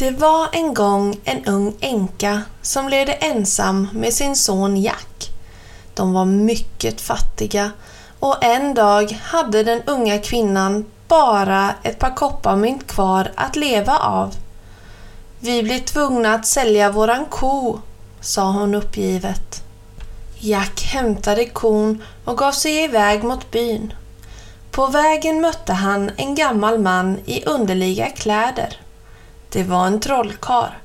Det var en gång en ung änka som levde ensam med sin son Jack. De var mycket fattiga och en dag hade den unga kvinnan bara ett par kopparmynt kvar att leva av. Vi blir tvungna att sälja våran ko, sa hon uppgivet. Jack hämtade kon och gav sig iväg mot byn. På vägen mötte han en gammal man i underliga kläder. Det var en trollkar.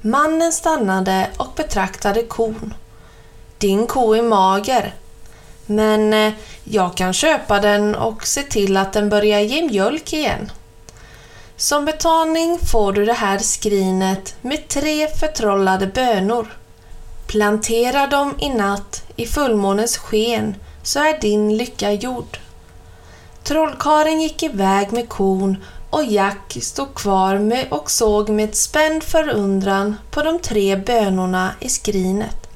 Mannen stannade och betraktade kon. Din ko är mager, men eh, jag kan köpa den och se till att den börjar ge mjölk igen. Som betalning får du det här skrinet med tre förtrollade bönor. Plantera dem i natt i fullmånens sken så är din lycka gjord. Trollkaren gick iväg med kon och Jack stod kvar med och såg med spänd förundran på de tre bönorna i skrinet.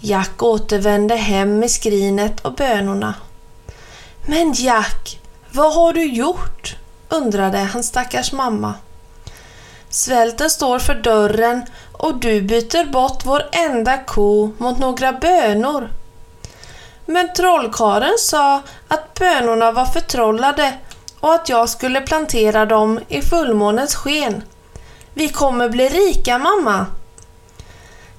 Jack återvände hem med skrinet och bönorna. Men Jack, vad har du gjort? undrade hans stackars mamma. Svälten står för dörren och du byter bort vår enda ko mot några bönor. Men trollkaren sa att bönorna var förtrollade och att jag skulle plantera dem i fullmånens sken. Vi kommer bli rika mamma!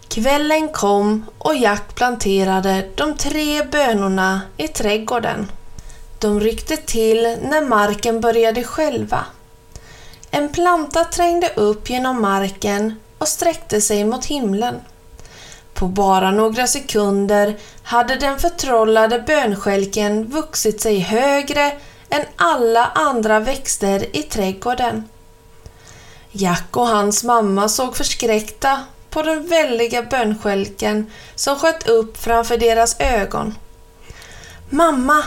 Kvällen kom och Jack planterade de tre bönorna i trädgården. De ryckte till när marken började skälva. En planta trängde upp genom marken och sträckte sig mot himlen. På bara några sekunder hade den förtrollade bönskälken vuxit sig högre än alla andra växter i trädgården. Jack och hans mamma såg förskräckta på den väldiga bönskälken som sköt upp framför deras ögon. Mamma,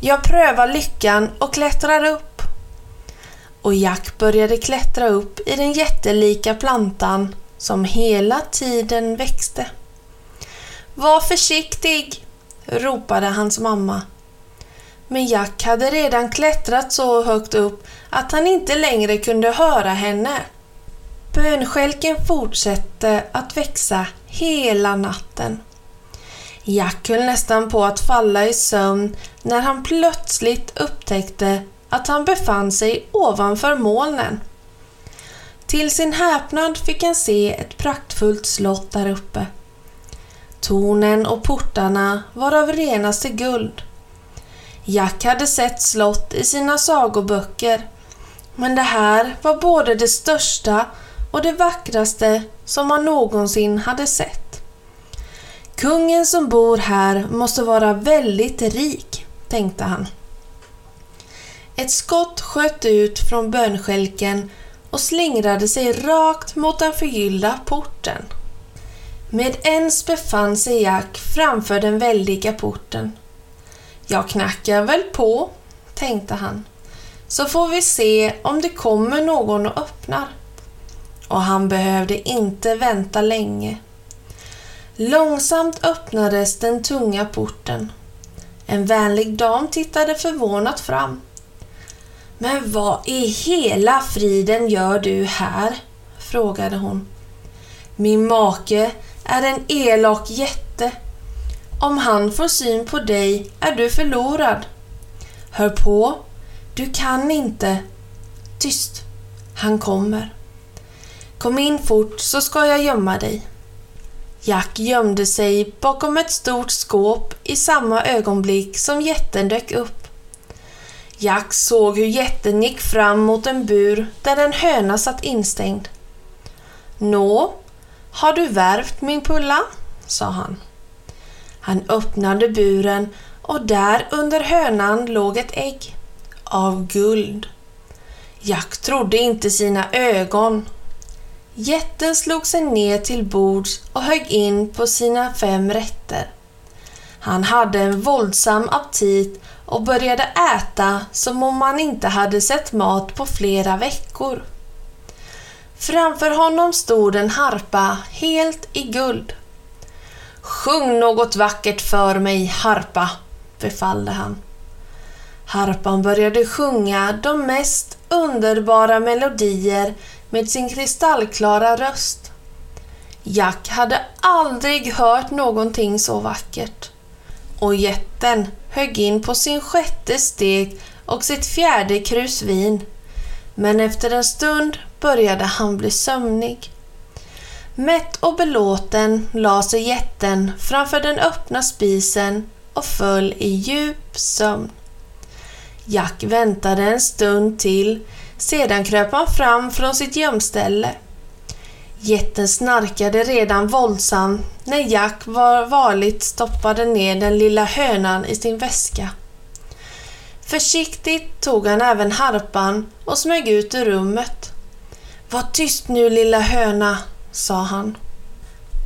jag prövar lyckan och klättrar upp. Och Jack började klättra upp i den jättelika plantan som hela tiden växte. Var försiktig! ropade hans mamma. Men Jack hade redan klättrat så högt upp att han inte längre kunde höra henne. Bönskälken fortsatte att växa hela natten. Jack höll nästan på att falla i sömn när han plötsligt upptäckte att han befann sig ovanför molnen. Till sin häpnad fick han se ett praktfullt slott där uppe. Tornen och portarna var av renaste guld. Jack hade sett slott i sina sagoböcker, men det här var både det största och det vackraste som han någonsin hade sett. Kungen som bor här måste vara väldigt rik, tänkte han. Ett skott sköt ut från bönskälken och slingrade sig rakt mot den förgyllda porten. Med ens befann sig Jack framför den väldiga porten. Jag knackar väl på, tänkte han, så får vi se om det kommer någon och öppnar. Och han behövde inte vänta länge. Långsamt öppnades den tunga porten. En vänlig dam tittade förvånat fram. Men vad i hela friden gör du här? frågade hon. Min make är en elak jätte. Om han får syn på dig är du förlorad. Hör på, du kan inte. Tyst, han kommer. Kom in fort så ska jag gömma dig. Jack gömde sig bakom ett stort skåp i samma ögonblick som jätten dök upp. Jack såg hur jätten gick fram mot en bur där en höna satt instängd. Nå, har du värvt min pulla? sa han. Han öppnade buren och där under hönan låg ett ägg. Av guld. Jack trodde inte sina ögon. Jätten slog sig ner till bords och högg in på sina fem rätter. Han hade en våldsam aptit och började äta som om han inte hade sett mat på flera veckor. Framför honom stod en harpa helt i guld. Sjung något vackert för mig, harpa, befallde han. Harpan började sjunga de mest underbara melodier med sin kristallklara röst. Jack hade aldrig hört någonting så vackert. Och jätten högg in på sin sjätte steg och sitt fjärde krus vin. Men efter en stund började han bli sömnig. Mätt och belåten la sig jätten framför den öppna spisen och föll i djup sömn. Jack väntade en stund till, sedan kröp han fram från sitt gömställe. Jätten snarkade redan våldsamt när Jack var varligt stoppade ner den lilla hönan i sin väska. Försiktigt tog han även harpan och smög ut ur rummet. Var tyst nu lilla höna, sa han.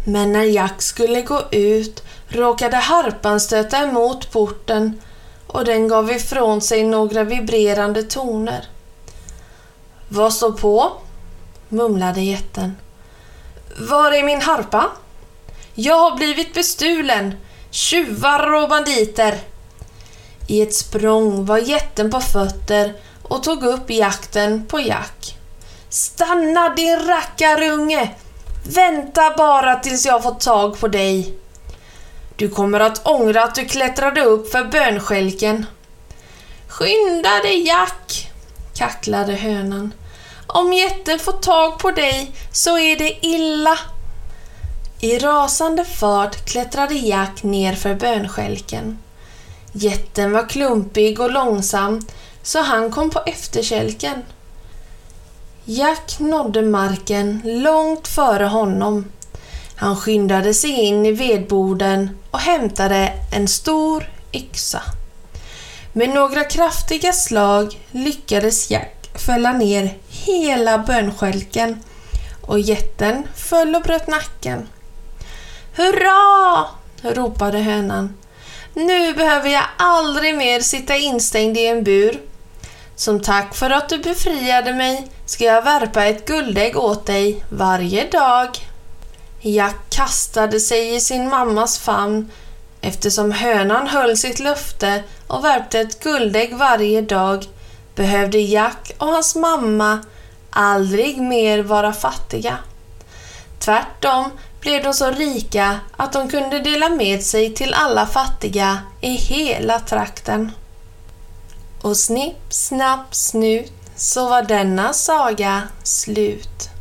Men när Jack skulle gå ut råkade harpan stöta emot porten och den gav ifrån sig några vibrerande toner. Vad står på? mumlade jätten. Var är min harpa? Jag har blivit bestulen! Tjuvar och banditer! I ett språng var jätten på fötter och tog upp jakten på Jack. Stanna din rackarunge! Vänta bara tills jag fått tag på dig. Du kommer att ångra att du klättrade upp för bönskälken. Skynda dig Jack, kacklade hönan. Om jätten får tag på dig så är det illa. I rasande fart klättrade Jack ner för bönskälken. Jätten var klumpig och långsam så han kom på efterkälken. Jack nådde marken långt före honom. Han skyndade sig in i vedboden och hämtade en stor yxa. Med några kraftiga slag lyckades Jack fälla ner hela bönskälken och jätten föll och bröt nacken. Hurra! ropade hönan. Nu behöver jag aldrig mer sitta instängd i en bur. Som tack för att du befriade mig ska jag värpa ett guldägg åt dig varje dag. Jack kastade sig i sin mammas famn eftersom hönan höll sitt löfte och värpte ett guldägg varje dag behövde Jack och hans mamma aldrig mer vara fattiga. Tvärtom blev de så rika att de kunde dela med sig till alla fattiga i hela trakten. Och snipp, snapp, snut så var denna saga slut.